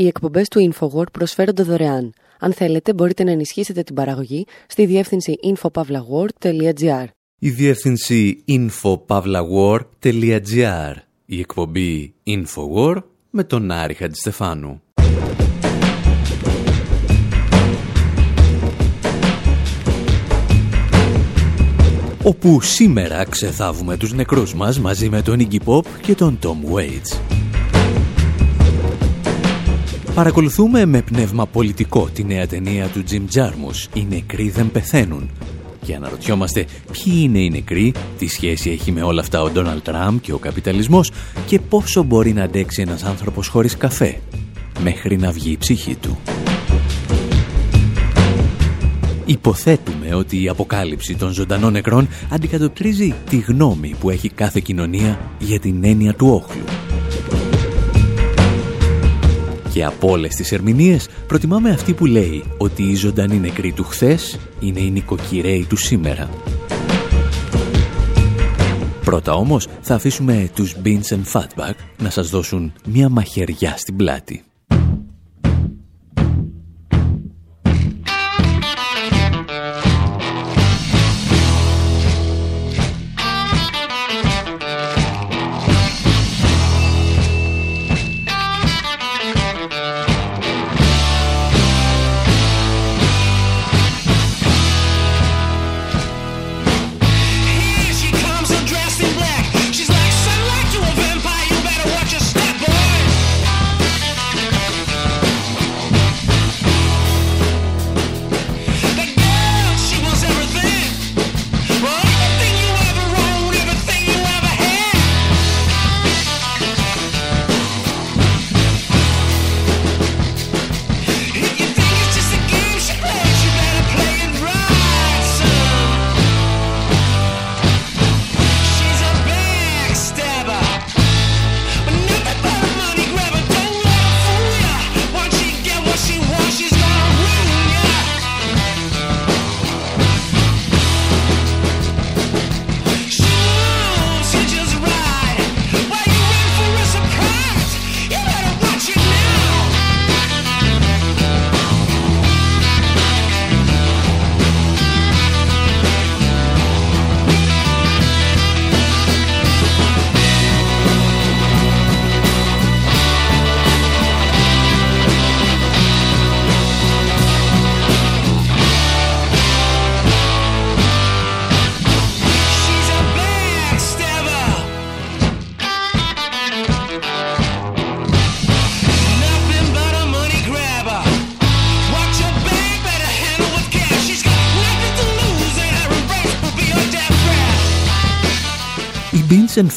Οι εκπομπές του InfoWord προσφέρονται δωρεάν. Αν θέλετε, μπορείτε να ενισχύσετε την παραγωγή στη διεύθυνση infopavlagor.gr. Η διεύθυνση infopavlagor.gr. Η εκπομπή InfoWord με τον Άρη Χατζηστεφάνου. όπου σήμερα ξεθάβουμε τους νεκρούς μας μαζί με τον Iggy Pop και τον Tom Waits. Παρακολουθούμε με πνεύμα πολιτικό τη νέα ταινία του Jim Jarmus «Οι νεκροί δεν πεθαίνουν» και αναρωτιόμαστε ποιοι είναι οι νεκροί, τι σχέση έχει με όλα αυτά ο Ντόναλτ Τραμπ και ο καπιταλισμός και πόσο μπορεί να αντέξει ένας άνθρωπος χωρίς καφέ μέχρι να βγει η ψυχή του. Υποθέτουμε ότι η αποκάλυψη των ζωντανών νεκρών αντικατοπτρίζει τη γνώμη που έχει κάθε κοινωνία για την έννοια του όχλου. Και από όλες τις ερμηνείες προτιμάμε αυτή που λέει ότι οι ζωντανοί νεκροί του χθες είναι οι νοικοκυρέοι του σήμερα. Πρώτα όμως θα αφήσουμε τους Beans and Fatback να σας δώσουν μια μαχαιριά στην πλάτη.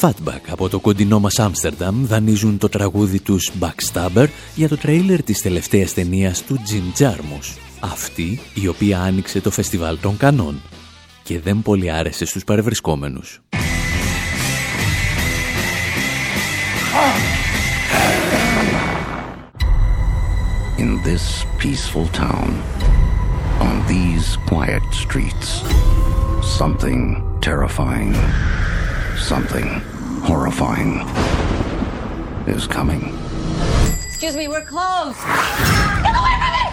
Fatback από το κοντινό μας Άμστερνταμ δανείζουν το τραγούδι τους Backstabber για το τρέιλερ της τελευταίας ταινίας του Jim Jarmus. Αυτή η οποία άνοιξε το φεστιβάλ των Κανών και δεν πολύ άρεσε στους παρευρισκόμενους. In this peaceful town, on these quiet streets, something terrifying Something horrifying is coming. Excuse me, we're closed. Get away from me!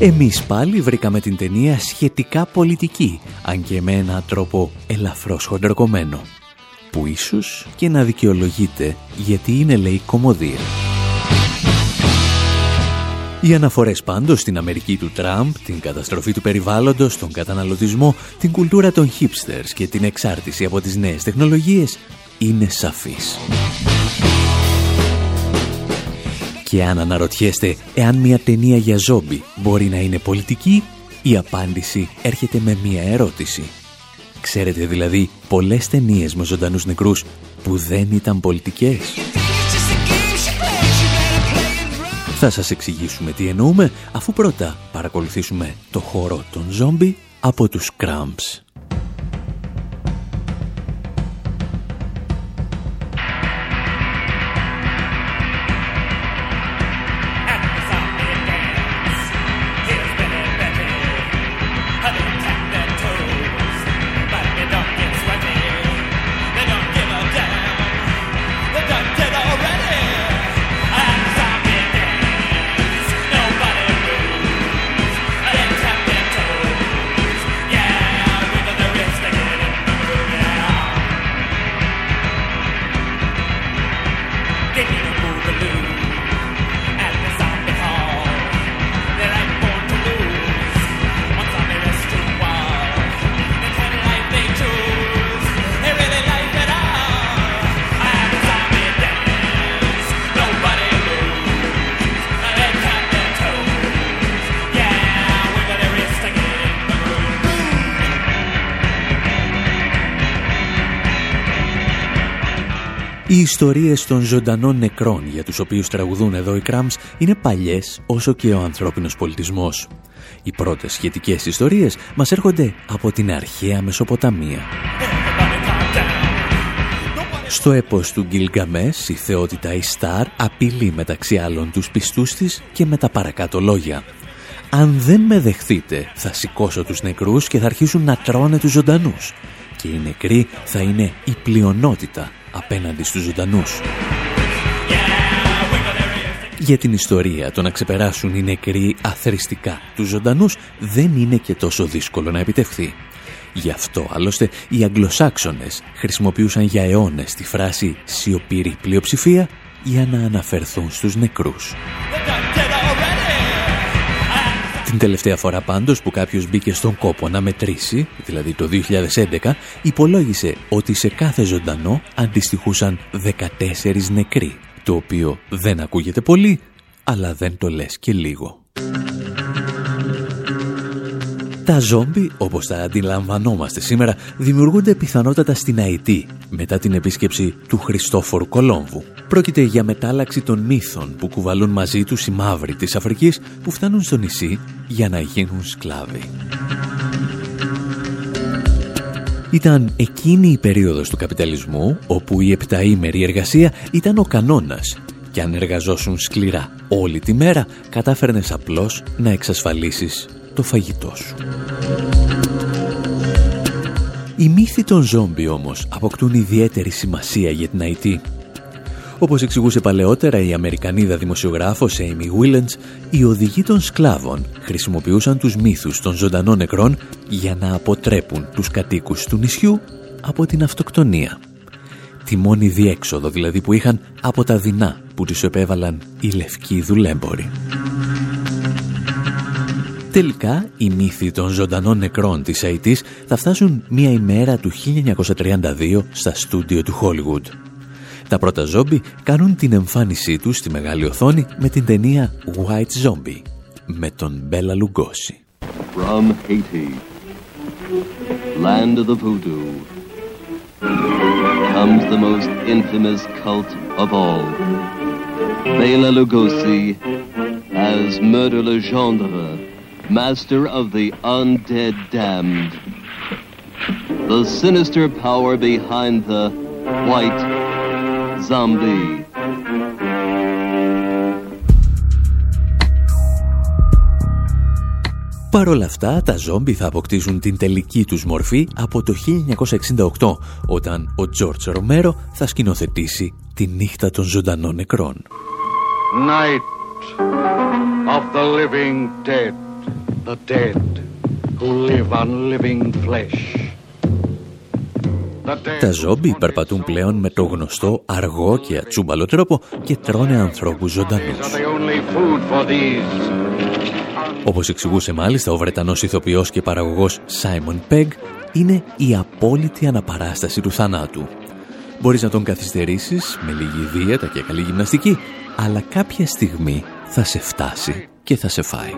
Εμείς πάλι βρήκαμε την ταινία σχετικά πολιτική, αν και με έναν τρόπο ελαφρώς χοντροκομμένο, που ίσως και να δικαιολογείται γιατί είναι λέει κομμωδία. Οι αναφορές πάντως στην Αμερική του Τραμπ, την καταστροφή του περιβάλλοντος, τον καταναλωτισμό, την κουλτούρα των hipsters και την εξάρτηση από τις νέες τεχνολογίες είναι σαφής. Και αν αναρωτιέστε εάν μια ταινία για ζόμπι μπορεί να είναι πολιτική, η απάντηση έρχεται με μια ερώτηση. Ξέρετε δηλαδή πολλές ταινίες με ζωντανούς νεκρούς που δεν ήταν πολιτικές. Θα σας εξηγήσουμε τι εννοούμε, αφού πρώτα παρακολουθήσουμε το χώρο των ζόμπι από τους Cramps. Ιστορίες των ζωντανών νεκρών για τους οποίους τραγουδούν εδώ οι Κράμς είναι παλιές όσο και ο ανθρώπινος πολιτισμός. Οι πρώτες σχετικές ιστορίες μας έρχονται από την αρχαία Μεσοποταμία. Στο έπος του Γκυλγκαμές η θεότητα Ιστάρ απειλεί μεταξύ άλλων τους πιστούς της και με τα παρακάτω λόγια. «Αν δεν με δεχθείτε θα σηκώσω τους νεκρούς και θα αρχίσουν να τρώνε τους ζωντανούς και οι νεκροί θα είναι η πλειονότητα απέναντι στους ζωντανούς». Για την ιστορία το να ξεπεράσουν οι νεκροί αθρηστικά τους ζωντανούς δεν είναι και τόσο δύσκολο να επιτευχθεί. Γι' αυτό άλλωστε οι Αγγλοσάξονες χρησιμοποιούσαν για αιώνες τη φράση «σιωπηρή πλειοψηφία» για να αναφερθούν στους νεκρούς. Την τελευταία φορά πάντως που κάποιος μπήκε στον κόπο να μετρήσει, δηλαδή το 2011, υπολόγισε ότι σε κάθε ζωντανό αντιστοιχούσαν 14 νεκροί, το οποίο δεν ακούγεται πολύ, αλλά δεν το λες και λίγο. Τα ζόμπι, όπως τα αντιλαμβανόμαστε σήμερα, δημιουργούνται πιθανότατα στην Αϊτή, μετά την επίσκεψη του Χριστόφορου Κολόμβου. Πρόκειται για μετάλλαξη των μύθων που κουβαλούν μαζί τους οι μαύροι της Αφρικής που φτάνουν στο νησί για να γίνουν σκλάβοι. Ήταν εκείνη η περίοδος του καπιταλισμού όπου η επταήμερη εργασία ήταν ο κανόνας και αν εργαζόσουν σκληρά όλη τη μέρα κατάφερνες απλώς να εξασφαλίσεις το φαγητό σου. Οι μύθοι των ζόμπι όμως αποκτούν ιδιαίτερη σημασία για την IT. Όπως εξηγούσε παλαιότερα η Αμερικανίδα δημοσιογράφος Amy Willens, οι οδηγοί των σκλάβων χρησιμοποιούσαν τους μύθους των ζωντανών νεκρών για να αποτρέπουν τους κατοίκους του νησιού από την αυτοκτονία. Τη μόνη διέξοδο δηλαδή που είχαν από τα δεινά που τους επέβαλαν οι λευκοί δουλέμποροι. Τελικά, οι μύθοι των ζωντανών νεκρών της ΑΕΤΗΣ θα φτάσουν μία ημέρα του 1932 στα στούντιο του Hollywood. Τα πρώτα ζόμπι κάνουν την εμφάνισή τους στη μεγάλη οθόνη με την ταινία White Zombie με τον Μπέλα Λουγκόση. From Haiti, land of the voodoo, comes the most infamous cult of all. Bela Lugosi as Murder Legendre master of the undead damned. The sinister power behind the white zombie. Παρ' όλα αυτά, τα ζόμπι θα αποκτήσουν την τελική τους μορφή από το 1968, όταν ο Τζόρτς Ρομέρο θα σκηνοθετήσει τη νύχτα των ζωντανών νεκρών. Night of the living dead the dead who live on living flesh. Τα ζόμπι περπατούν πλέον με το γνωστό αργό και ατσούμπαλο τρόπο και τρώνε ανθρώπους ζωντανούς. Όπως εξηγούσε μάλιστα ο Βρετανός ηθοποιός και παραγωγός Σάιμον Πεγg, είναι η απόλυτη αναπαράσταση του θανάτου. Μπορείς να τον καθυστερήσεις με λίγη δίαιτα και καλή γυμναστική, αλλά κάποια στιγμή θα σε φτάσει και θα σε φάει.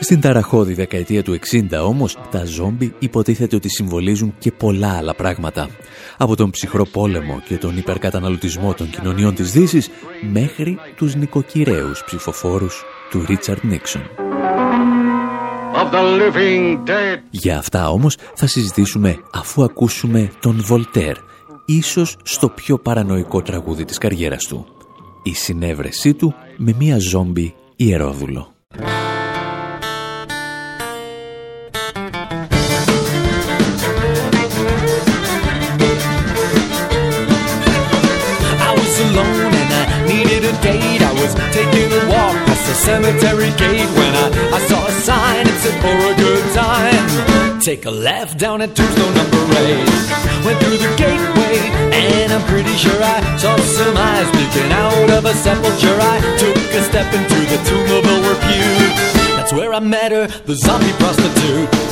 Στην ταραχώδη δεκαετία του 60 όμως, τα ζόμπι υποτίθεται ότι συμβολίζουν και πολλά άλλα πράγματα. Από τον ψυχρό πόλεμο και τον υπερκαταναλωτισμό των κοινωνιών της Δύσης, μέχρι τους νοικοκυρέους ψηφοφόρους του Ρίτσαρντ Νίξον. Για αυτά όμως θα συζητήσουμε αφού ακούσουμε τον Βολτέρ, ίσως στο πιο παρανοϊκό τραγούδι της καριέρας του η συνέβρεσή του με μία ζόμπι ιερόδουλο. cemetery gate when I, I saw a sign that said for a good time. Take a left down at Tombstone number eight. Went through the gateway and I'm pretty sure I saw some eyes peeking out of a sepulchre. I took a step into the tomb of a repute. That's where I met her, the zombie prostitute.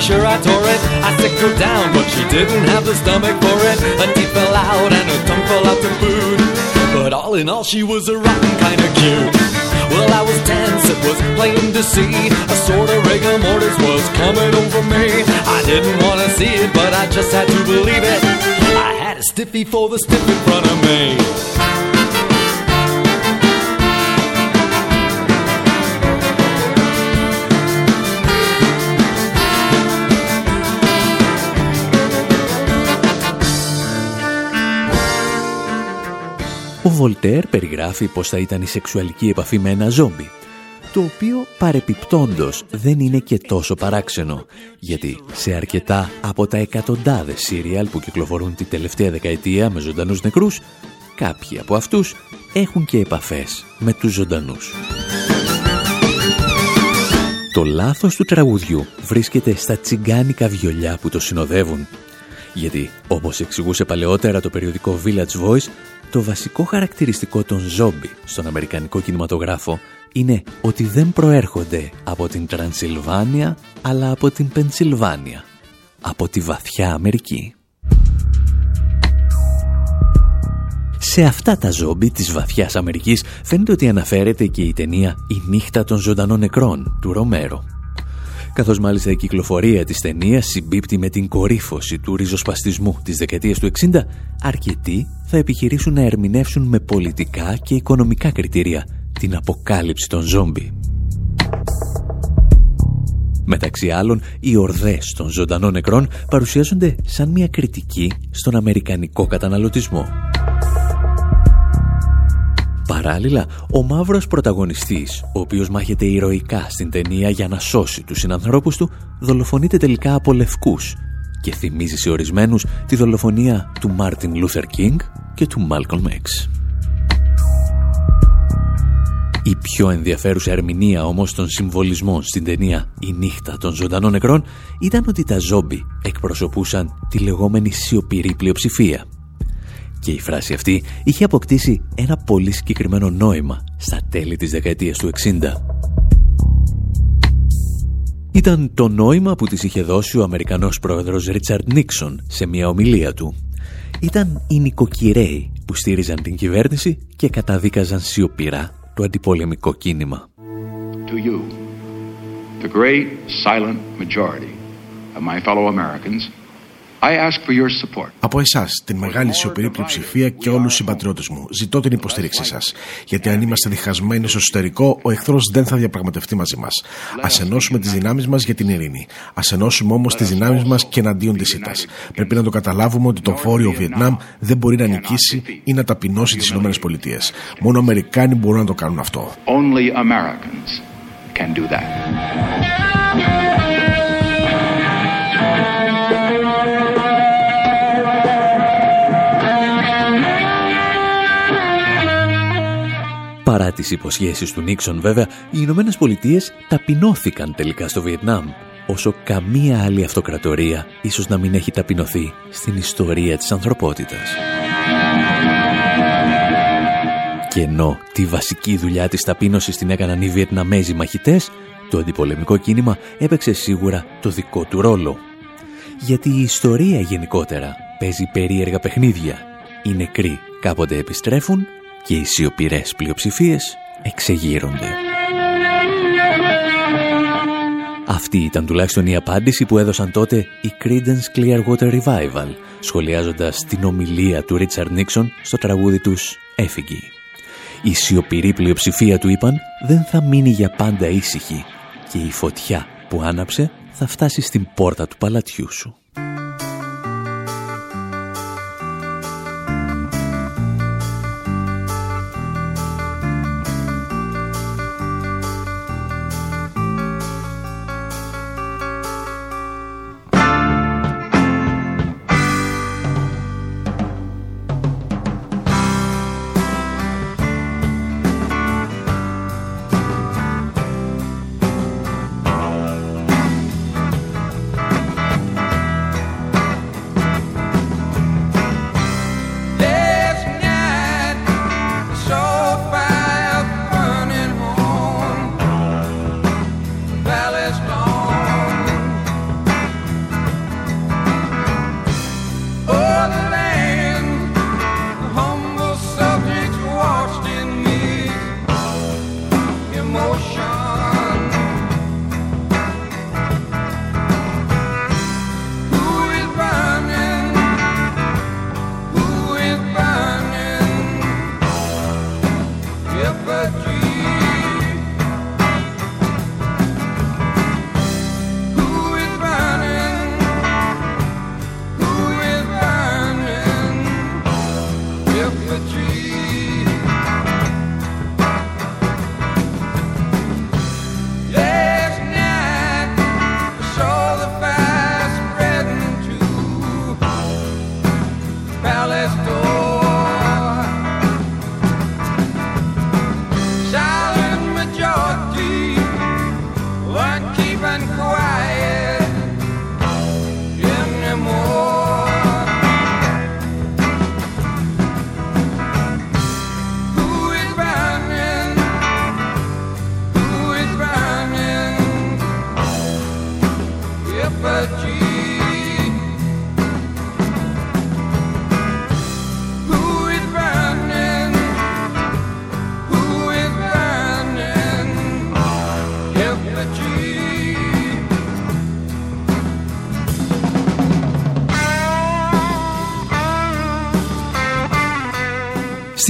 Pretty sure I tore it. I sick her down, but she didn't have the stomach for it. A teeth fell out and her tongue fell out to boot. But all in all, she was a rotten kind of cute. Well, I was tense, it was plain to see. A sort of rigor mortis was coming over me. I didn't want to see it, but I just had to believe it. I had a stiffy for the stiff in front of me. Βολτέρ περιγράφει πως θα ήταν η σεξουαλική επαφή με ένα ζόμπι, το οποίο παρεπιπτόντος δεν είναι και τόσο παράξενο, γιατί σε αρκετά από τα εκατοντάδες σύριαλ που κυκλοφορούν τη τελευταία δεκαετία με ζωντανούς νεκρούς, κάποιοι από αυτούς έχουν και επαφές με τους ζωντανούς. Το λάθος του τραγουδιού βρίσκεται στα τσιγκάνικα βιολιά που το συνοδεύουν. Γιατί, όπως εξηγούσε παλαιότερα το περιοδικό Village Voice, το βασικό χαρακτηριστικό των ζόμπι στον Αμερικανικό κινηματογράφο είναι ότι δεν προέρχονται από την Τρανσιλβάνια, αλλά από την Πενσιλβάνια, από τη βαθιά Αμερική. Σε αυτά τα ζόμπι της βαθιάς Αμερικής φαίνεται ότι αναφέρεται και η ταινία «Η νύχτα των ζωντανών νεκρών» του Ρομέρο καθώς μάλιστα η κυκλοφορία της ταινίας συμπίπτει με την κορύφωση του ριζοσπαστισμού της δεκαετίας του 60, αρκετοί θα επιχειρήσουν να ερμηνεύσουν με πολιτικά και οικονομικά κριτήρια την αποκάλυψη των ζόμπι. Μεταξύ άλλων, οι ορδές των ζωντανών νεκρών παρουσιάζονται σαν μια κριτική στον αμερικανικό καταναλωτισμό. Παράλληλα, ο μαύρος πρωταγωνιστής, ο οποίος μάχεται ηρωικά στην ταινία για να σώσει τους συνανθρώπους του, δολοφονείται τελικά από λευκούς και θυμίζει σε ορισμένους τη δολοφονία του Μάρτιν Λούθερ Κίνγκ και του Μάλκολμ Έξ. Η πιο ενδιαφέρουσα ερμηνεία όμως των συμβολισμών στην ταινία «Η νύχτα των ζωντανών νεκρών» ήταν ότι τα ζόμπι εκπροσωπούσαν τη λεγόμενη σιωπηρή πλειοψηφία και η φράση αυτή είχε αποκτήσει ένα πολύ συγκεκριμένο νόημα στα τέλη της δεκαετίας του 60. Ήταν το νόημα που της είχε δώσει ο Αμερικανός πρόεδρος Ρίτσαρντ Νίξον σε μια ομιλία του. Ήταν οι νοικοκυρέοι που στήριζαν την κυβέρνηση και καταδίκαζαν σιωπηρά το αντιπολεμικό κίνημα. To you, the great silent majority of my fellow Americans, από εσάς, την μεγάλη σιωπηρή πλειοψηφία και όλους τους συμπατριώτες μου, ζητώ την υποστήριξή σας. Γιατί αν είμαστε διχασμένοι στο εσωτερικό, ο εχθρός δεν θα διαπραγματευτεί μαζί μας. Α ενώσουμε τις δυνάμεις μας για την ειρήνη. Α ενώσουμε όμως τις δυνάμεις μας και εναντίον της ΣΥΤΑ. Πρέπει να το καταλάβουμε ότι το βόρειο Βιετνάμ δεν μπορεί να νικήσει ή να ταπεινώσει τις ΗΠΑ. Μόνο Αμερικάνοι μπορούν να το κάνουν αυτό. Only Americans can do that. Παρά τις υποσχέσεις του Νίξον βέβαια, οι Ηνωμένες Πολιτείες ταπεινώθηκαν τελικά στο Βιετνάμ, όσο καμία άλλη αυτοκρατορία ίσως να μην έχει ταπεινωθεί στην ιστορία της ανθρωπότητας. Και ενώ τη βασική δουλειά της ταπείνωσης την έκαναν οι Βιετναμέζοι μαχητές, το αντιπολεμικό κίνημα έπαιξε σίγουρα το δικό του ρόλο. Γιατί η ιστορία γενικότερα παίζει περίεργα παιχνίδια. Οι νεκροί κάποτε επιστρέφουν και οι σιωπηρές πλειοψηφίες εξεγείρονται. Αυτή ήταν τουλάχιστον η απάντηση που έδωσαν τότε οι Creedence Clearwater Revival, σχολιάζοντας την ομιλία του Ρίτσαρντ Νίξον στο τραγούδι τους «Έφυγη». Η σιωπηρή πλειοψηφία του είπαν δεν θα μείνει για πάντα ήσυχη και η φωτιά που άναψε θα φτάσει στην πόρτα του παλατιού σου.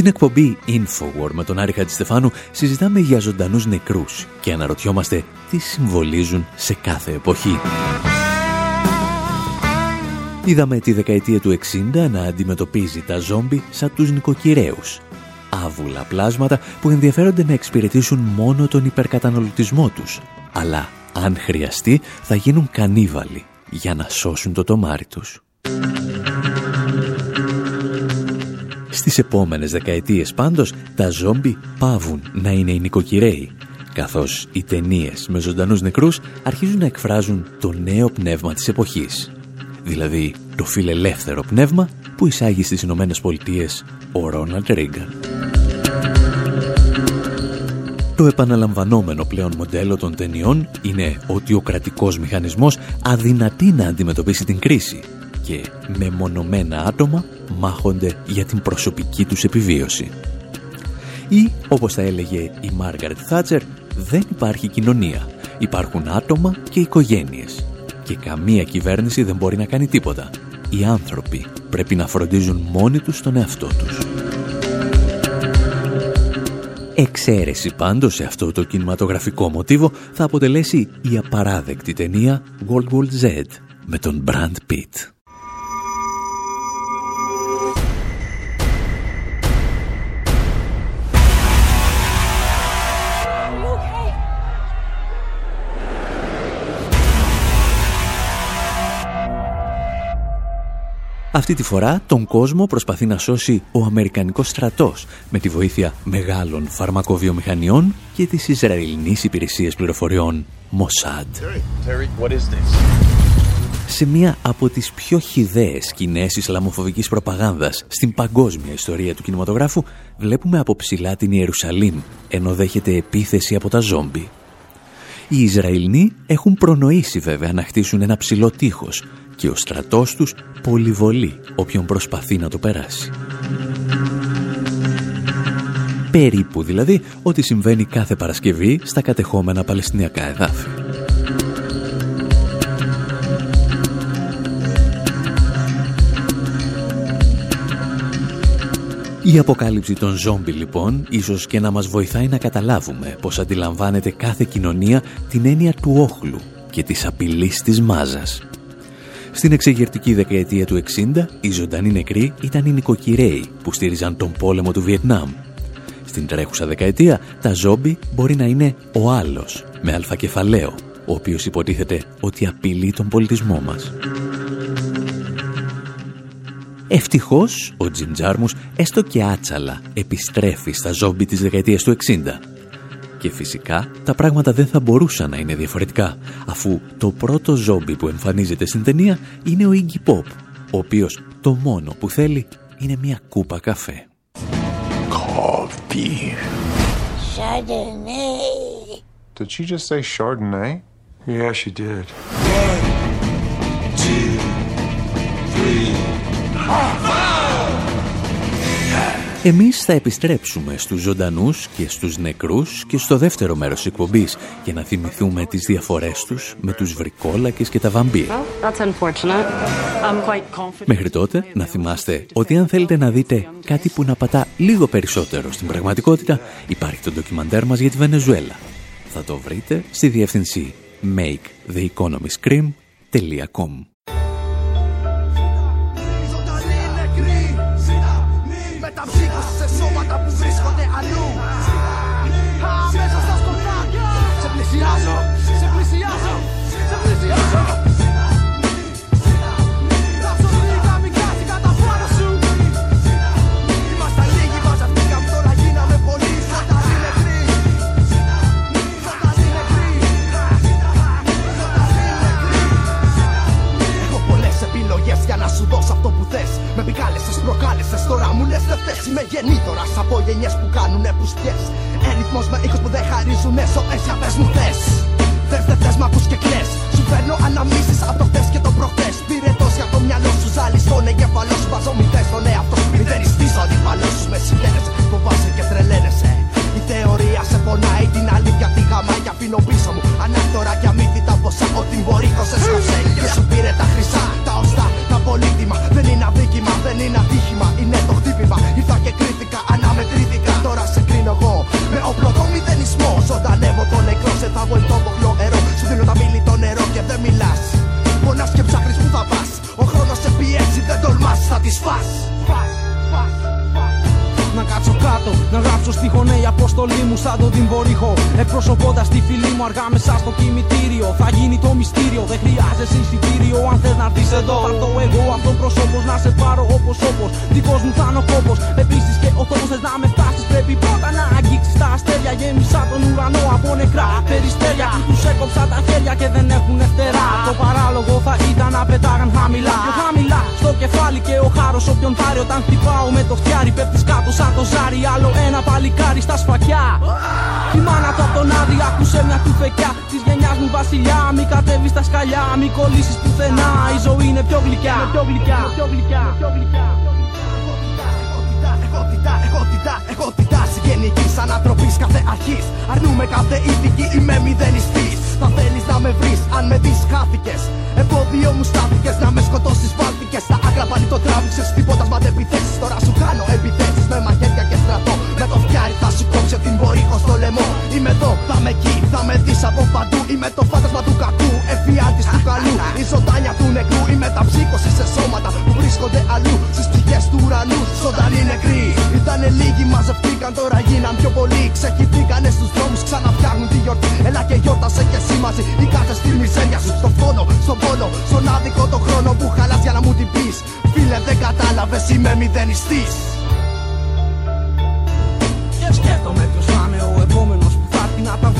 Στην εκπομπή Infowar με τον Άρη Χατζηστεφάνου συζητάμε για ζωντανούς νεκρούς και αναρωτιόμαστε τι συμβολίζουν σε κάθε εποχή. Είδαμε τη δεκαετία του 60 να αντιμετωπίζει τα ζόμπι σαν τους νοικοκυρέους. Άβουλα πλάσματα που ενδιαφέρονται να εξυπηρετήσουν μόνο τον υπερκαταναλωτισμό τους. Αλλά αν χρειαστεί θα γίνουν κανίβαλοι για να σώσουν το τομάρι τους. Στις επόμενες δεκαετίες πάντως τα ζόμπι πάβουν να είναι οι νοικοκυρέοι καθώς οι ταινίες με ζωντανούς νεκρούς αρχίζουν να εκφράζουν το νέο πνεύμα της εποχής δηλαδή το φιλελεύθερο πνεύμα που εισάγει στις Ηνωμένες Πολιτείες ο Ρόναλντ Ρίγκαν. Το επαναλαμβανόμενο πλέον μοντέλο των ταινιών είναι ότι ο κρατικός μηχανισμός αδυνατεί να αντιμετωπίσει την κρίση και μεμονωμένα άτομα μάχονται για την προσωπική τους επιβίωση. Ή, όπως θα έλεγε η Μάργαρετ Θάτσερ, δεν υπάρχει κοινωνία. Υπάρχουν άτομα και οικογένειες και καμία κυβέρνηση δεν μπορεί να κάνει τίποτα. Οι άνθρωποι πρέπει να φροντίζουν μόνοι τους τον εαυτό τους. Εξαίρεση πάντως σε αυτό το κινηματογραφικό μοτίβο θα αποτελέσει η απαράδεκτη ταινία World War Z με τον Brand Pitt. Αυτή τη φορά τον κόσμο προσπαθεί να σώσει ο Αμερικανικός στρατός με τη βοήθεια μεγάλων φαρμακοβιομηχανιών και της Ισραηλινής Υπηρεσίας Πληροφοριών Mossad. Σε μία από τις πιο χιδαίες σκηνές Ισλαμοφοβικής προπαγάνδας στην παγκόσμια ιστορία του κινηματογράφου βλέπουμε από ψηλά την Ιερουσαλήμ ενώ δέχεται επίθεση από τα ζόμπι. Οι Ισραηλοί έχουν προνοήσει βέβαια να χτίσουν ένα ψηλό τείχος και ο στρατός τους πολυβολεί όποιον προσπαθεί να το περάσει. Περίπου δηλαδή ό,τι συμβαίνει κάθε Παρασκευή στα κατεχόμενα Παλαιστινιακά εδάφη. Η αποκάλυψη των ζόμπι λοιπόν ίσως και να μας βοηθάει να καταλάβουμε πως αντιλαμβάνεται κάθε κοινωνία την έννοια του όχλου και της απειλής της μάζας. Στην εξεγερτική δεκαετία του 60, οι ζωντανοί νεκροί ήταν οι νοικοκυρέοι που στήριζαν τον πόλεμο του Βιετνάμ. Στην τρέχουσα δεκαετία, τα ζόμπι μπορεί να είναι ο άλλος, με αλφακεφαλαίο, ο οποίος υποτίθεται ότι απειλεί τον πολιτισμό μας. Ευτυχώς, ο Τζιμ Τζάρμους, έστω και άτσαλα, επιστρέφει στα ζόμπι της δεκαετίας του 60 και φυσικά τα πράγματα δεν θα μπορούσαν να είναι διαφορετικά, αφού το πρώτο ζόμπι που εμφανίζεται στην ταινία είναι ο Iggy Pop, ο οποίος το μόνο που θέλει είναι μια κούπα καφέ. Coffee. Chardonnay. Did she just say Chardonnay? Yeah, she did. One, two, three. Εμείς θα επιστρέψουμε στους ζωντανούς και στους νεκρούς και στο δεύτερο μέρος εκπομπής για να θυμηθούμε τις διαφορές τους με τους βρικόλακες και τα βαμπύρ. Μέχρι τότε να θυμάστε ότι αν θέλετε να δείτε κάτι που να πατά λίγο περισσότερο στην πραγματικότητα υπάρχει το ντοκιμαντέρ μας για τη Βενεζουέλα. Θα το βρείτε στη διεύθυνση maketheeconomyscream.com γενιές που κάνουνε πουστιές. Ερυθμός με ήχος που δεν χαρίζουν SOS για πες μου θες Θες αρχής. Αρνούμε κάθε ηθική, είμαι μηδενιστή. Θα θέλεις να με βρεις, αν με δεις χάθηκες. Εμπόδιο μου στάθηκε να με σκοτώσει βάλθηκε. Στα άκρα πάλι το τράβηξε. Τίποτα μα δεν επιθέσεις. Τώρα σου κάνω επιθέσεις με μαχαίρια και στρατό. Με το φτιάρι θα σου κόψω την πορύχο στο λαιμό. Είμαι εδώ, θα με εκεί, θα με δεις από παντού. Είμαι το φάντασμα του κακού, εφιάλτης του καλού. Η ζωντάνια του νεκρού, είμαι τα ψήκωση σε σώματα που βρίσκονται αλλού. Στις πηγέ του ουρανού, ζωντανή νεκροί. Ήτανε λίγοι, μαζευτήκαν τώρα γίναν πιο πολλοί. Ξεχυθήκανε στους δρόμους, ξαναφτιάχνουν τη γιορτή. Έλα και γιόρτασε και εσύ μαζί. Η κάθε στη μιζέρια σου, στο φόνο, στον πόνο. Στον άδικο το χρόνο που χαλάς για να μου την πεις. Φίλε, δεν κατάλαβες, είμαι μηδενιστής.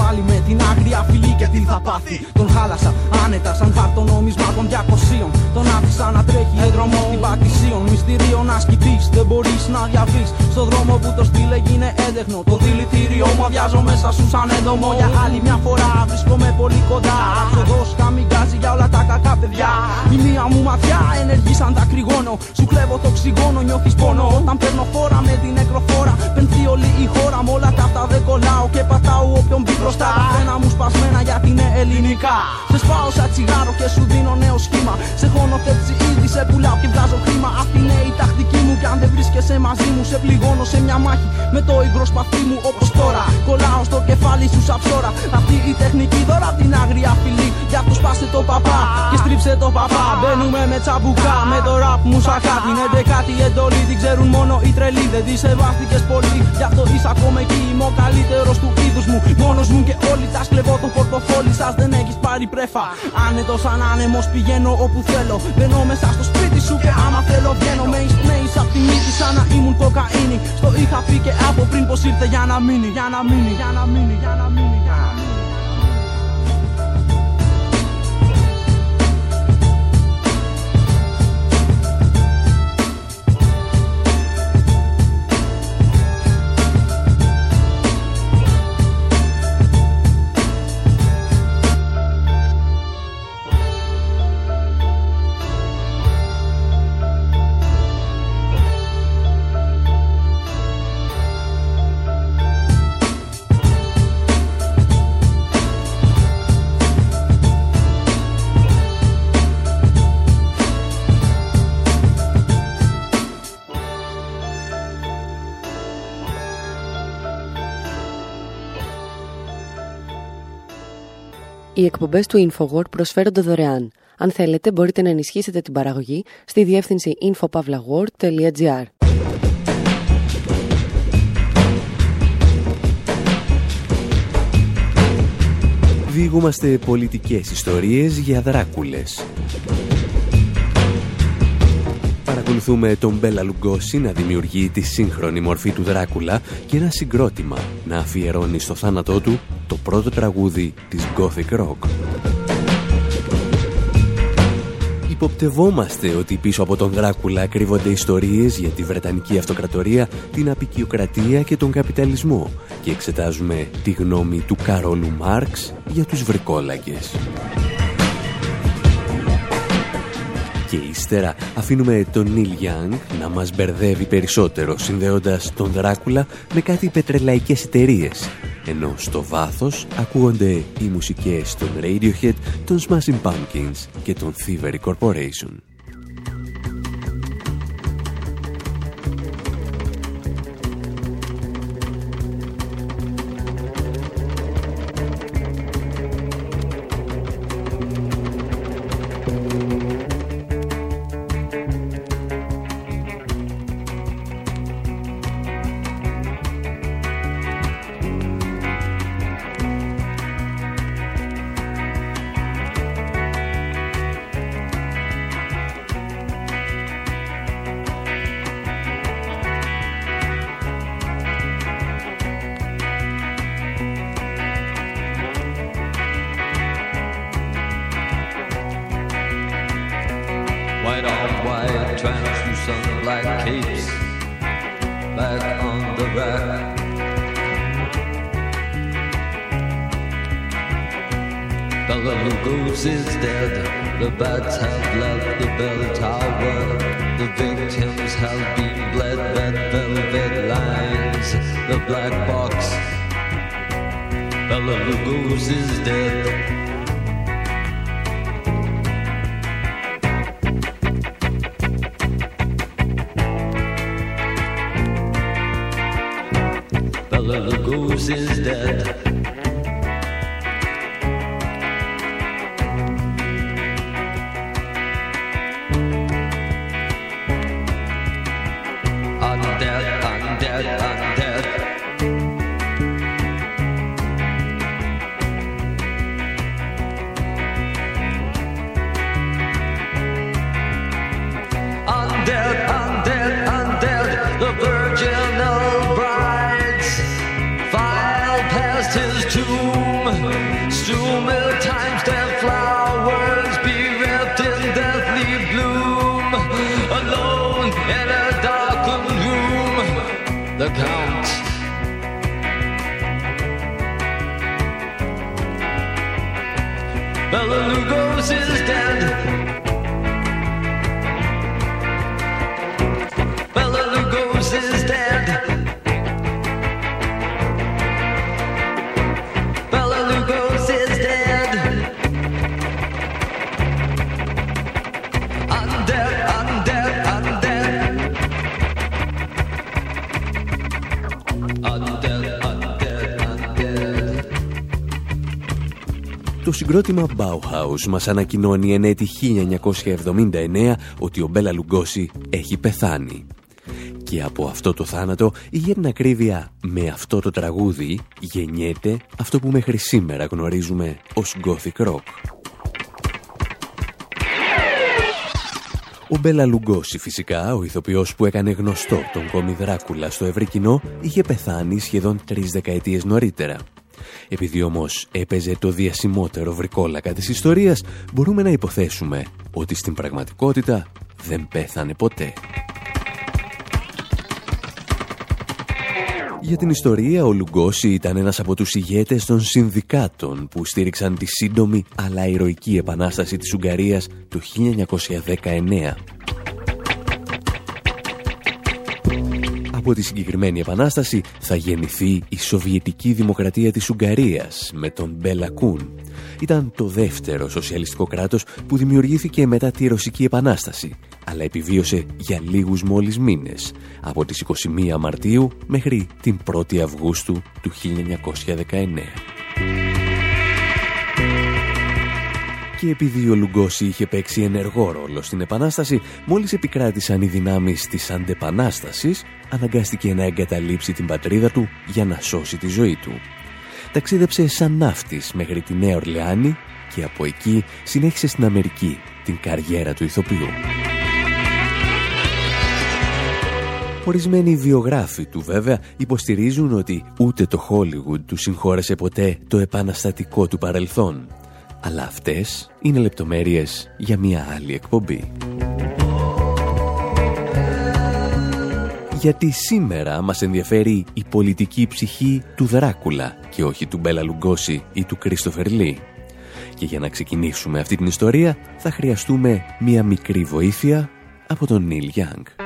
Βάλει με την άγρια φυλή και τι θα πάθει. Τον χάλασα άνετα σαν χάρτο νόμισμα των 200. Τον άφησα να τρέχει δρόμο την πατησίων. Μυστήριο να σκητεί, δεν μπορείς να διαβείς. Στο δρόμο που το στείλε γίνε έντεχνο. Το δηλητήριο μου αδειάζω μέσα σου σαν έντομο. Για άλλη μια φορά βρίσκομαι πολύ κοντά. Άξοδο καμικάζει για όλα τα κακά παιδιά. Η μία μου ματιά ενεργεί σαν τα κρυγόνο. Σου κλέβω το οξυγόνο, νιώθεις πόνο. Όταν παίρνω φόρα με την νεκροφόρα. Πενθεί όλη η χώρα μου όλα τα αυτά δεν κολλάω. Και πατάω όποιον μπει μπροστά. Τα φρένα μου σπασμένα γιατί είναι ελληνικά. Σε σπάω σαν τσιγάρο και σου δίνω νέο σχήμα. Σε χωνοθέτηση ήδη σε πουλάω και βγάζω χρήμα. Αυτή είναι η τακτική μου. Και αν δεν βρίσκεσαι μαζί μου, σε πληγώνω σε μια μάχη. Με το υγρό σπαθί μου όπως τώρα. Κολλάω στο κεφάλι σου σαν ψώρα. Αυτή η τεχνική δώρα από την άγρια φυλή. Για αυτό σπάσε το παπά και στρίψε το παπά. Μπαίνουμε με τσαμπουκά με το ραπ μου σακά. Την 11η εντολή την ξέρουν μόνο οι τρελοί. Δεν τη σεβάστηκε πολύ. Γι' αυτό είσαι ακόμα εκεί. Είμαι ο καλύτερος του είδους μου. Μόνος μου και όλοι τα σκλεβώ το πορτοφόλι σας. Δεν έχεις πάρει πρέφα. Άνετος σαν άνεμο πηγαίνω όπου θέλω. Μπαίνω μέσα στο σπίτι σου και άμα θέλω βγαίνω. Με εισπνέει απ' τη μύτη σαν να ήμουν κοκαίνη. Στο είχα πει και από πριν πως ήρθε για να μείνει. Για να μείνει, για να μείνει, για να μείνει. Για να μείνει. Οι εκπομπές του InfoWord προσφέρονται δωρεάν. Αν θέλετε μπορείτε να ενισχύσετε την παραγωγή στη διεύθυνση infopavlagor.gr Διηγούμαστε πολιτικές ιστορίες για δράκουλες. Παρακολουθούμε τον Μπέλα Λουγκόση να δημιουργεί τη σύγχρονη μορφή του Δράκουλα και ένα συγκρότημα να αφιερώνει στο θάνατό του το πρώτο τραγούδι της Gothic Rock. Υποπτευόμαστε ότι πίσω από τον Δράκουλα κρύβονται ιστορίες για τη Βρετανική Αυτοκρατορία, την απεικιοκρατία και τον καπιταλισμό και εξετάζουμε τη γνώμη του Καρόλου Μάρξ για τους βρικόλακες. Και ύστερα αφήνουμε τον Νίλ Young να μας μπερδεύει περισσότερο συνδέοντας τον Δράκουλα με κάτι πετρελαϊκές εταιρείες. Ενώ στο βάθος ακούγονται οι μουσικές των Radiohead, των Smashing Pumpkins και των Thievery Corporation. box. Bella Lugosi's dead. Bella Lugosi's dead. Συγκρότημα Bauhaus μας ανακοινώνει εν έτη 1979 ότι ο Μπέλα Λουγκόση έχει πεθάνει. Και από αυτό το θάνατο, ή για την ακρίβεια με αυτό το τραγούδι, γεννιέται αυτό που μέχρι σήμερα γνωρίζουμε ως Gothic Rock. Ο Μπέλα Λουγκόση φυσικά, ο ηθοποιός που έκανε γνωστό τον κόμι Δράκουλα στο ευρύ κοινό, είχε πεθάνει σχεδόν τρεις δεκαετίες νωρίτερα. Επειδή όμως έπαιζε το διασημότερο βρικόλακα της ιστορίας, μπορούμε να υποθέσουμε ότι στην πραγματικότητα δεν πέθανε ποτέ. Για την ιστορία, ο Λουγκόση ήταν ένας από τους ηγέτες των συνδικάτων που στήριξαν τη σύντομη αλλά ηρωική επανάσταση της Ουγγαρίας το 1919. Από τη συγκεκριμένη επανάσταση θα γεννηθεί η Σοβιετική Δημοκρατία της Ουγγαρίας με τον Μπέλα Κούν. Ήταν το δεύτερο σοσιαλιστικό κράτος που δημιουργήθηκε μετά τη Ρωσική Επανάσταση, αλλά επιβίωσε για λίγους μόλις μήνες, από τις 21 Μαρτίου μέχρι την 1η Αυγούστου του 1919. Και επειδή ο Λουγκώση είχε παίξει ενεργό ρόλο στην Επανάσταση, μόλις επικράτησαν οι δυνάμεις της αντεπανάστασης, αναγκάστηκε να εγκαταλείψει την πατρίδα του για να σώσει τη ζωή του. Ταξίδεψε σαν ναύτης μέχρι τη Νέα Ορλεάνη και από εκεί συνέχισε στην Αμερική την καριέρα του ηθοποιού. Ορισμένοι βιογράφοι του βέβαια υποστηρίζουν ότι ούτε το Hollywood του συγχώρεσε ποτέ το επαναστατικό του παρελθόν. Αλλά αυτές είναι λεπτομέρειες για μια άλλη εκπομπή. Γιατί σήμερα μας ενδιαφέρει η πολιτική ψυχή του Δράκουλα και όχι του Μπέλα Λουγκόση ή του Κρίστοφερ Λί. Και για να ξεκινήσουμε αυτή την ιστορία θα χρειαστούμε μια μικρή βοήθεια από τον Νίλ Γιάνγκ.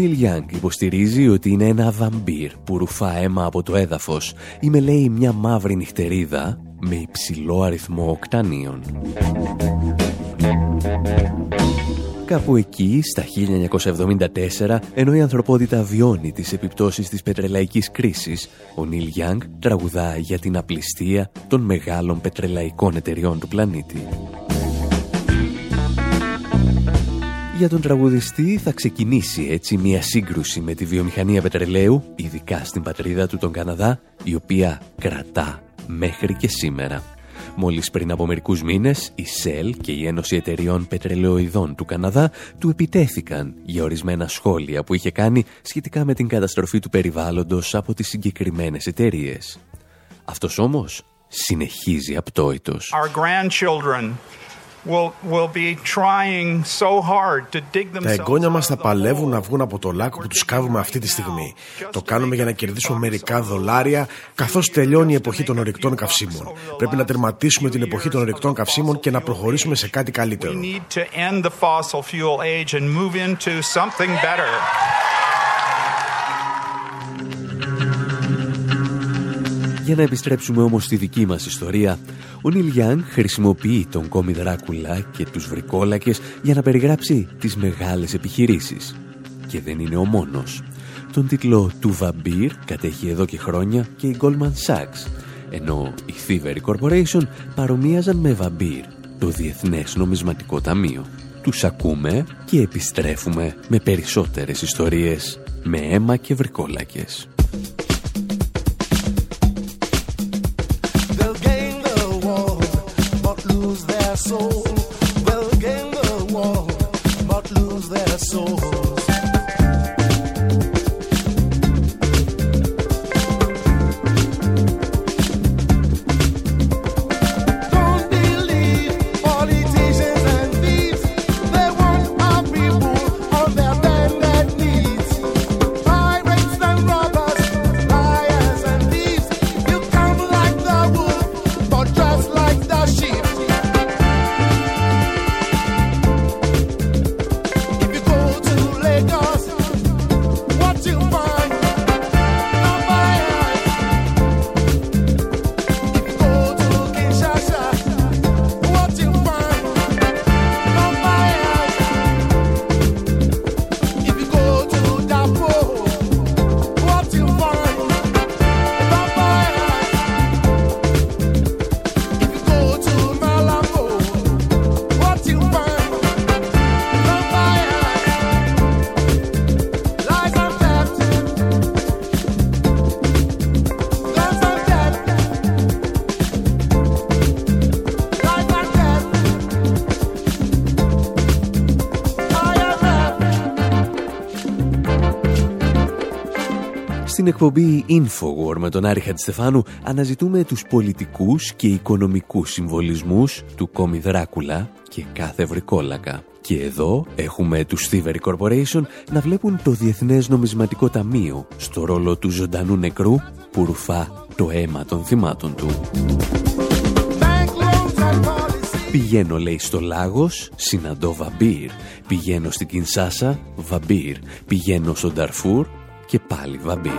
Νίλ Γιάνγκ υποστηρίζει ότι είναι ένα βαμπύρ που ρουφά αίμα από το έδαφος ή με λέει μια μαύρη νυχτερίδα με υψηλό αριθμό οκτανίων. Κάπου εκεί, στα 1974, ενώ η ανθρωπότητα βιώνει τις επιπτώσεις της πετρελαϊκής κρίσης, ο Νίλ Γιάνγκ τραγουδά για την απληστία των μεγάλων πετρελαϊκών εταιριών του πλανήτη. Για τον τραγουδιστή θα ξεκινήσει έτσι μια σύγκρουση με τη βιομηχανία πετρελαίου, ειδικά στην πατρίδα του τον Καναδά, η οποία κρατά μέχρι και σήμερα. Μόλις πριν από μερικούς μήνες, η ΣΕΛ και η Ένωση Εταιριών Πετρελαιοειδών του Καναδά του επιτέθηκαν για ορισμένα σχόλια που είχε κάνει σχετικά με την καταστροφή του περιβάλλοντος από τις συγκεκριμένες εταιρείες. Αυτός όμως συνεχίζει απτόητος. Our grandchildren will, will be trying so hard to dig Τα themselves εγγόνια μας θα out of the παλεύουν hole. να βγουν από το λάκκο που τους κάβουμε αυτή τη στιγμή. Το κάνουμε για να κερδίσουμε μερικά δολάρια καθώς τελειώνει η εποχή των ορυκτών καυσίμων. Πρέπει να τερματίσουμε την εποχή των ορυκτών καυσίμων και να προχωρήσουμε σε κάτι We καλύτερο. need to end the fossil fuel age and move into something better. Για να επιστρέψουμε όμως στη δική μας ιστορία, ο Νίλ Γιάνγκ χρησιμοποιεί τον κόμι Δράκουλα και τους βρικόλακες για να περιγράψει τις μεγάλες επιχειρήσεις. Και δεν είναι ο μόνος. Τον τίτλο του Βαμπύρ κατέχει εδώ και χρόνια και η Goldman Sachs, ενώ η Thievery Corporation παρομοίαζαν με Βαμπύρ, το Διεθνές Νομισματικό Ταμείο. Τους ακούμε και επιστρέφουμε με περισσότερες ιστορίες με αίμα και βρικόλακες. Εκπομπή Infowar με τον Άρη Χατζηστεφάνου αναζητούμε τους πολιτικούς και οικονομικούς συμβολισμούς του κόμι Δράκουλα και κάθε βρικόλακα. Και εδώ έχουμε τους Thievery Corporation να βλέπουν το Διεθνές Νομισματικό Ταμείο στο ρόλο του ζωντανού νεκρού που ρουφά το αίμα των θυμάτων του. Bank loans and policies. Πηγαίνω λέει στο Λάγος, συναντώ Βαμπύρ. Πηγαίνω στην Κινσάσα, Βαμπύρ. Πηγαίνω στο Νταρφούρ και πάλι Βαμπύρ.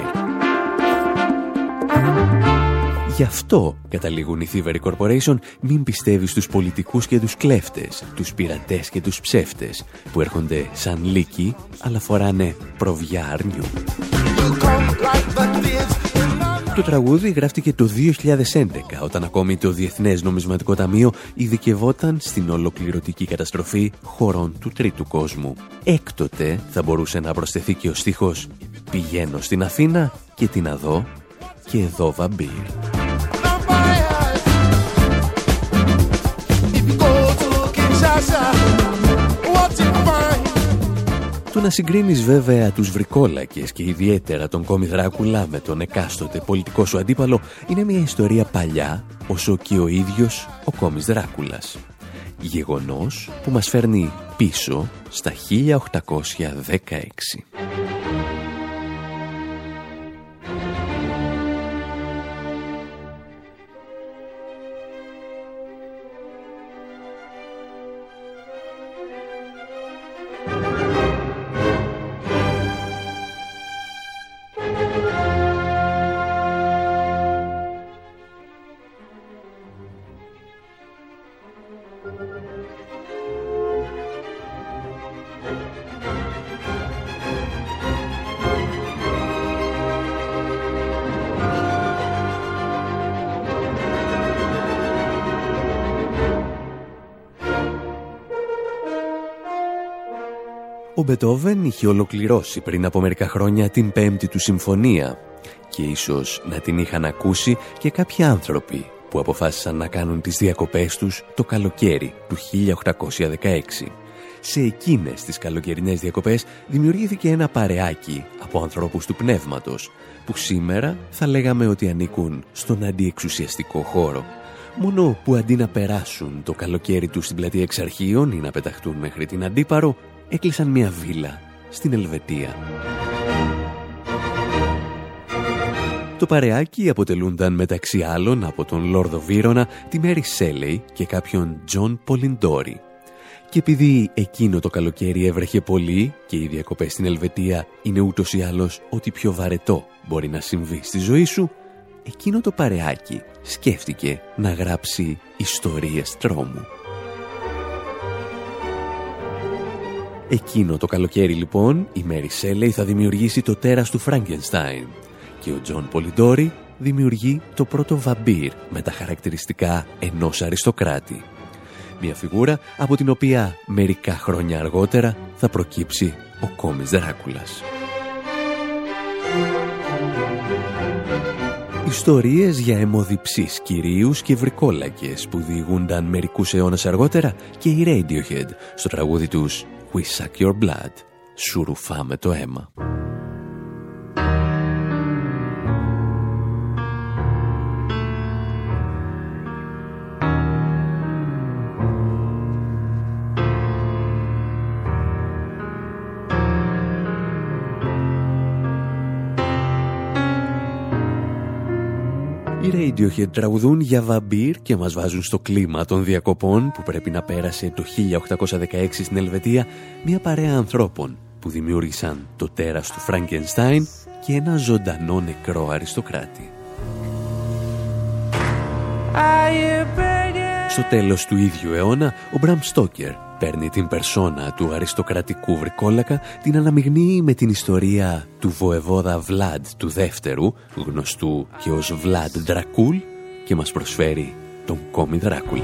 Γι' αυτό, καταλήγουν οι Thievery Corporation, μην πιστεύει στους πολιτικούς και τους κλέφτες, τους πειρατές και τους ψεύτες, που έρχονται σαν λύκοι, αλλά φοράνε προβιά αρνιού. You come like the thieves in the Το τραγούδι γράφτηκε το 2011, όταν ακόμη το Διεθνές Νομισματικό Ταμείο ειδικευόταν στην ολοκληρωτική καταστροφή χωρών του τρίτου κόσμου. Έκτοτε θα μπορούσε να προσθεθεί και ο στίχος «Πηγαίνω στην Αθήνα και την αδώ και εδώ βαμπύρ». Not my eyes. If you go to Kinshasa, what you find? Το να συγκρίνεις βέβαια τους βρικόλακες και ιδιαίτερα τον κόμι Δράκουλα με τον εκάστοτε πολιτικό σου αντίπαλο είναι μια ιστορία παλιά όσο και ο ίδιος ο κόμις Δράκουλας. Γεγονός που μας φέρνει πίσω στα 1816. Ο Μπετόβεν είχε ολοκληρώσει πριν από μερικά χρόνια την πέμπτη του συμφωνία και ίσως να την είχαν ακούσει και κάποιοι άνθρωποι που αποφάσισαν να κάνουν τις διακοπές τους το καλοκαίρι του 1816. Σε εκείνες τις καλοκαιρινές διακοπές δημιουργήθηκε ένα παρεάκι από ανθρώπους του πνεύματος που σήμερα θα λέγαμε ότι ανήκουν στον αντιεξουσιαστικό χώρο. Μόνο που αντί να περάσουν το καλοκαίρι τους στην πλατεία εξαρχείων ή να πεταχτούν μέχρι την Αντίπαρο, έκλεισαν μια βίλα στην Ελβετία. Το παρεάκι αποτελούνταν μεταξύ άλλων από τον Λόρδο Βίρονα, τη Μέρι Σέλεϊ και κάποιον Τζον Πολιντόρι. Και επειδή εκείνο το καλοκαίρι έβρεχε πολύ και οι διακοπές στην Ελβετία είναι ούτως ή άλλως ότι πιο βαρετό μπορεί να συμβεί στη ζωή σου, εκείνο το παρεάκι σκέφτηκε να γράψει ιστορίες τρόμου. Εκείνο το καλοκαίρι λοιπόν η Μέρι Σέλεϊ θα δημιουργήσει το τέρας του Φράγκενστάιν και ο Τζον Πολιντόρι δημιουργεί το πρώτο βαμπύρ με τα χαρακτηριστικά ενός αριστοκράτη. Μια φιγούρα από την οποία μερικά χρόνια αργότερα θα προκύψει ο κόμις Δράκουλας. Ιστορίες για αιμοδιψείς κυρίους και βρικόλακες που διηγούνταν μερικούς αιώνες αργότερα και οι Radiohead στο τραγούδι τους We Suck Your Blood. Σου ρουφάμε το αίμα. Οι Radiohead τραγουδούν για βαμπύρ και μας βάζουν στο κλίμα των διακοπών που πρέπει να πέρασε το 1816 στην Ελβετία μια παρέα ανθρώπων που δημιούργησαν το τέρας του Φραγκενστάιν και ένα ζωντανό νεκρό αριστοκράτη. Στο τέλος του ίδιου αιώνα, ο Μπραμ Στόκερ παίρνει την περσόνα του αριστοκρατικού βρικόλακα, την αναμειγνύει με την ιστορία του βοεβόδα Βλάντ του δεύτερου, γνωστού και ως Βλάντ Δρακούλ, και μας προσφέρει τον κόμι Δράκουλα.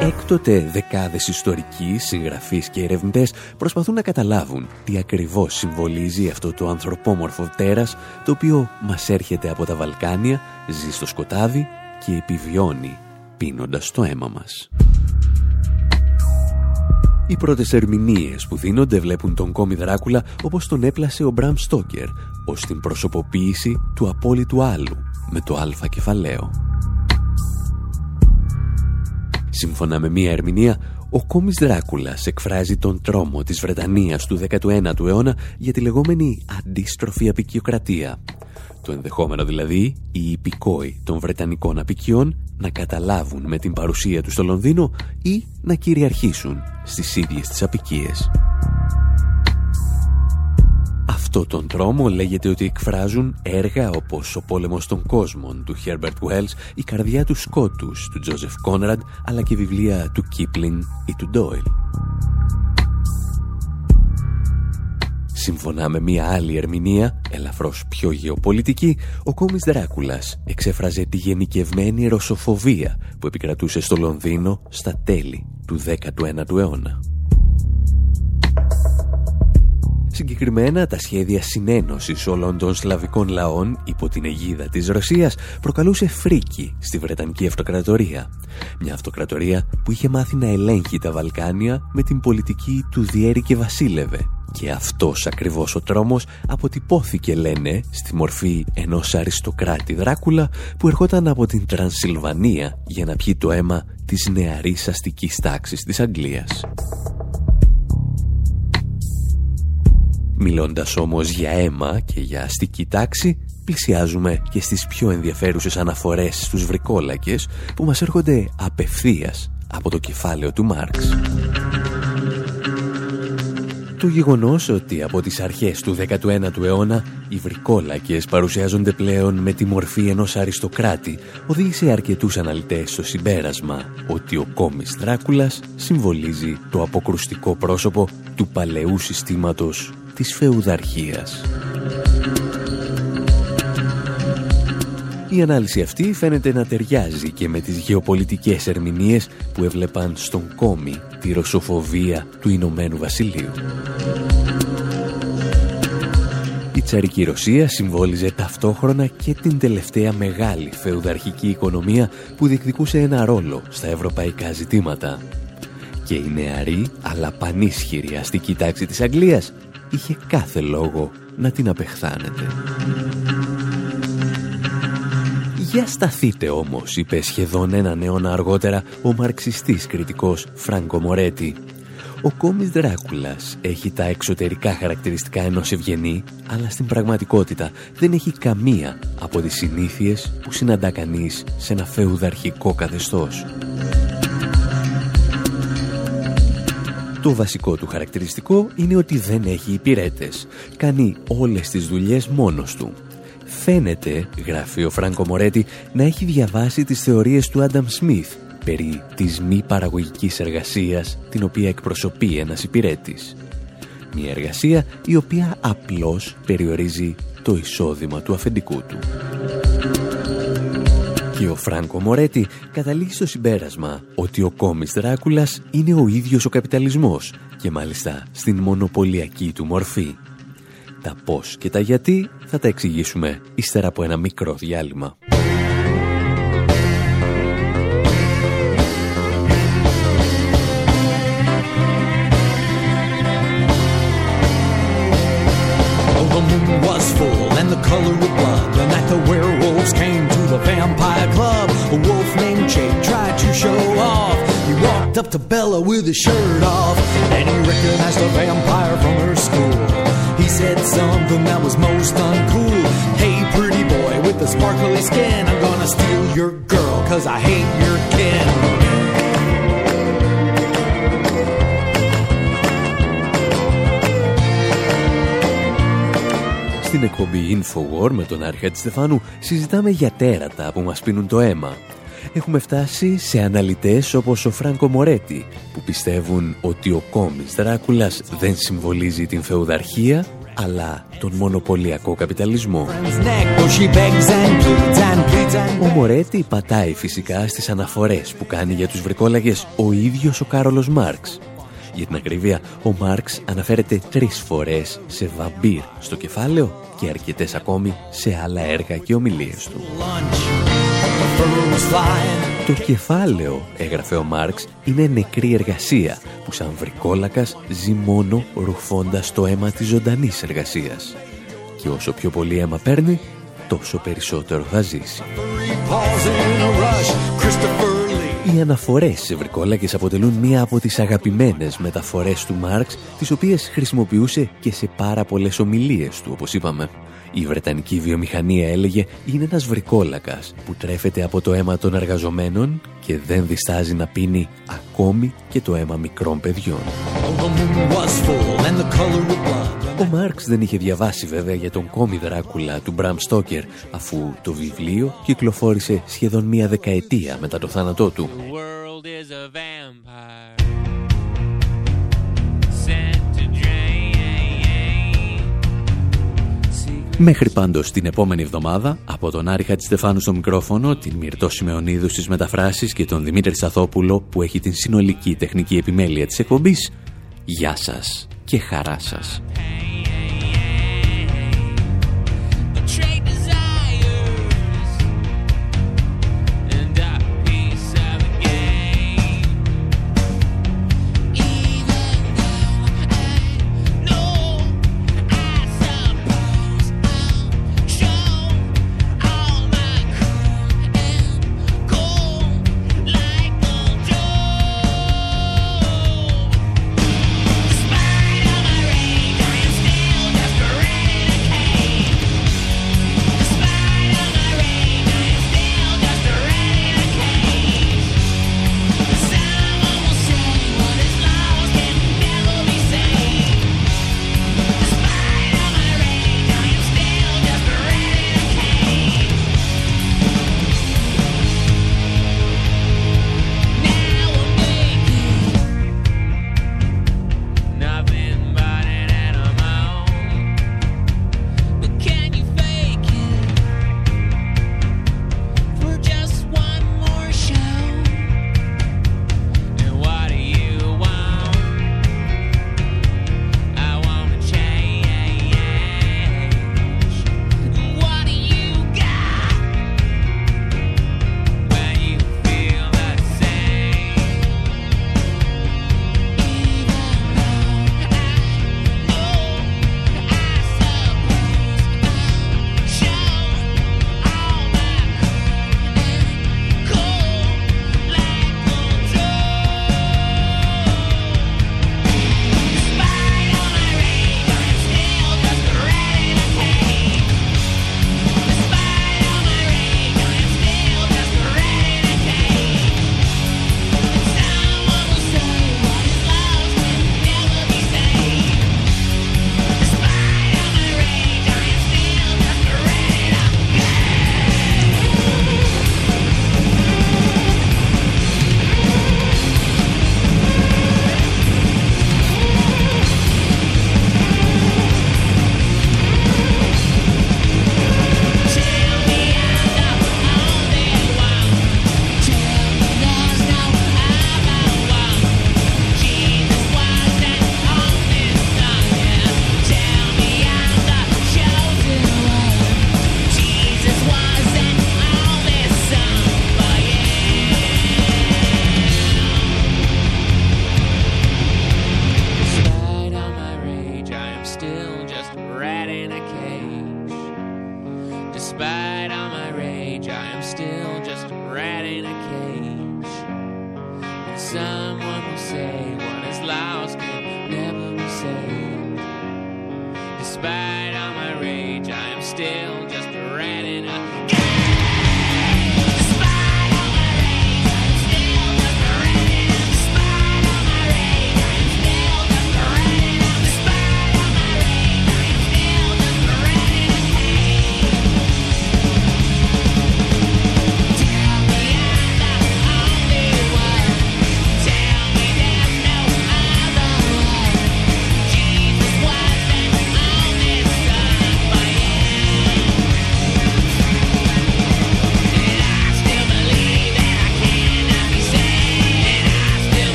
Έκτοτε δεκάδες ιστορικοί, συγγραφείς και ερευνητές προσπαθούν να καταλάβουν τι ακριβώς συμβολίζει αυτό το ανθρωπόμορφο τέρας το οποίο μας έρχεται από τα Βαλκάνια, ζει στο σκοτάδι και επιβιώνει πίνοντας το αίμα μας. Οι πρώτες ερμηνείες που δίνονται βλέπουν τον κόμι Δράκουλα όπως τον έπλασε ο Μπραμ Στόκερ ως την προσωποποίηση του απόλυτου άλλου με το αλφα κεφαλαίο. Σύμφωνα με μία ερμηνεία, ο κόμις Δράκουλας εκφράζει τον τρόμο της Βρετανίας του 19ου αιώνα για τη λεγόμενη αντίστροφη απικιοκρατία. Το ενδεχόμενο δηλαδή οι υπηκόοι των Βρετανικών απικιών να καταλάβουν με την παρουσία τους στο Λονδίνο ή να κυριαρχήσουν στις ίδιες τις απικίες. Αυτό τον τρόμο λέγεται ότι εκφράζουν έργα όπως «Ο πόλεμος των κόσμων» του Herbert Wells, «Η καρδιά του σκότους» του Joseph Conrad, αλλά και βιβλία του Kipling ή του Doyle. Σύμφωνα με μία άλλη ερμηνεία, ελαφρώς πιο γεωπολιτική, ο κόμις Δράκουλας εξέφραζε τη γενικευμένη ρωσοφοβία που επικρατούσε στο Λονδίνο στα τέλη του 19ου αιώνα. Συγκεκριμένα, τα σχέδια συνένωσης όλων των σλαβικών λαών υπό την αιγίδα της Ρωσίας προκαλούσε φρίκη στη Βρετανική Αυτοκρατορία. Μια αυτοκρατορία που είχε μάθει να ελέγχει τα Βαλκάνια με την πολιτική του διέρη και βασίλευε. Και αυτός ακριβώς ο τρόμος αποτυπώθηκε, λένε, στη μορφή ενός αριστοκράτη Δράκουλα που ερχόταν από την Τρανσιλβανία για να πιει το αίμα της νεαρής αστικής τάξης της Αγγλίας. Μιλώντας όμως για αίμα και για αστική τάξη, πλησιάζουμε και στις πιο ενδιαφέρουσες αναφορές στους βρικόλακες που μας έρχονται απευθείας από το κεφάλαιο του Μάρξ. Το γεγονός ότι από τις αρχές του 19ου αιώνα οι βρικόλακες παρουσιάζονται πλέον με τη μορφή ενός αριστοκράτη οδήγησε αρκετούς αναλυτές στο συμπέρασμα ότι ο κόμις Δράκουλας συμβολίζει το αποκρουστικό πρόσωπο του παλαιού συστήματος της φεουδαρχίας. Η ανάλυση αυτή φαίνεται να ταιριάζει και με τις γεωπολιτικές ερμηνείες που έβλεπαν στον κόμι τη ρωσοφοβία του Ηνωμένου Βασιλείου. Η τσαρική Ρωσία συμβόλιζε ταυτόχρονα και την τελευταία μεγάλη φεουδαρχική οικονομία που διεκδικούσε ένα ρόλο στα ευρωπαϊκά ζητήματα. Και η νεαρή αλλά πανίσχυρη αστική τάξη της Αγγλίας είχε κάθε λόγο να την απεχθάνεται. «Για σταθείτε όμως», είπε σχεδόν έναν αιώνα αργότερα ο μαρξιστής κριτικός Φράνκο Μορέτη. Ο κόμις Δράκουλας έχει τα εξωτερικά χαρακτηριστικά ενός ευγενή, αλλά στην πραγματικότητα δεν έχει καμία από τις συνήθειες που συναντά κανείς σε ένα φεουδαρχικό καθεστώς. Το βασικό του χαρακτηριστικό είναι ότι δεν έχει υπηρέτες. Κάνει όλες τις δουλειές μόνος του. Φαίνεται, γράφει ο Φράνκο Μορέτη, να έχει διαβάσει τις θεωρίες του Άνταμ Σμιθ περί της μη παραγωγικής εργασίας την οποία εκπροσωπεί ένας υπηρέτης. Μια εργασία η οποία απλώς περιορίζει το εισόδημα του αφεντικού του. Και ο Φράνκο Μορέτη καταλήγει στο συμπέρασμα ότι ο κόμις Δράκουλας είναι ο ίδιος ο καπιταλισμός και μάλιστα στην μονοπωλιακή του μορφή. Τα πώς και τα γιατί θα τα εξηγήσουμε ύστερα από ένα μικρό διάλειμμα. Oh, the moon was full and the color up to Bella with his shirt off, and he recognized a vampire from her school. He said something that was most uncool. Hey, pretty boy with the sparkly skin, I'm gonna steal your girl, cause I hate your kin. Στην εκπομπή Infowar με τον Άρχα Στεφάνου συζητάμε για τέρατα που μας πίνουν το αίμα. Έχουμε φτάσει σε αναλυτές όπως ο Φράνκο Μορέτη που πιστεύουν ότι ο κόμις Δράκουλας δεν συμβολίζει την φεουδαρχία αλλά τον μονοπωλιακό καπιταλισμό. Neck, oh, she begs and pleads and pleads and Ο Μορέτη πατάει φυσικά στις αναφορές που κάνει για τους βρικόλαγες ο ίδιος ο Κάρολος Μάρξ. Για την ακρίβεια, ο Μάρξ αναφέρεται τρεις φορές σε βαμπύρ στο κεφάλαιο και αρκετές ακόμη σε άλλα έργα και ομιλίες του. Το κεφάλαιο, έγραφε ο Μάρξ, είναι νεκρή εργασία που σαν βρικόλακας ζει μόνο ρουφώντας το αίμα της ζωντανής εργασίας. Και όσο πιο πολύ αίμα παίρνει, τόσο περισσότερο θα ζήσει. Οι αναφορές σε βρικόλακες αποτελούν μία από τις αγαπημένες μεταφορές του Μάρξ, τις οποίες χρησιμοποιούσε και σε πάρα πολλές ομιλίες του, όπως είπαμε. Η Βρετανική βιομηχανία έλεγε είναι ένας βρικόλακας που τρέφεται από το αίμα των εργαζομένων και δεν διστάζει να πίνει ακόμη και το αίμα μικρών παιδιών. Oh, the moon was full and the color of blood. Ο Μάρξ δεν είχε διαβάσει βέβαια για τον κόμι Δράκουλα του Μπραμ Στόκερ αφού το βιβλίο κυκλοφόρησε σχεδόν μία δεκαετία μετά το θάνατό του. The world is a vampire sent to drain. Μέχρι πάντως την επόμενη εβδομάδα, από τον Άρη Χατζηστεφάνου στο μικρόφωνο, την Μυρτώ Σιμεωνίδου στις μεταφράσεις και τον Δημήτρη Σαθόπουλο που έχει την συνολική τεχνική επιμέλεια της εκπομπής, γεια σας και χαρά σας.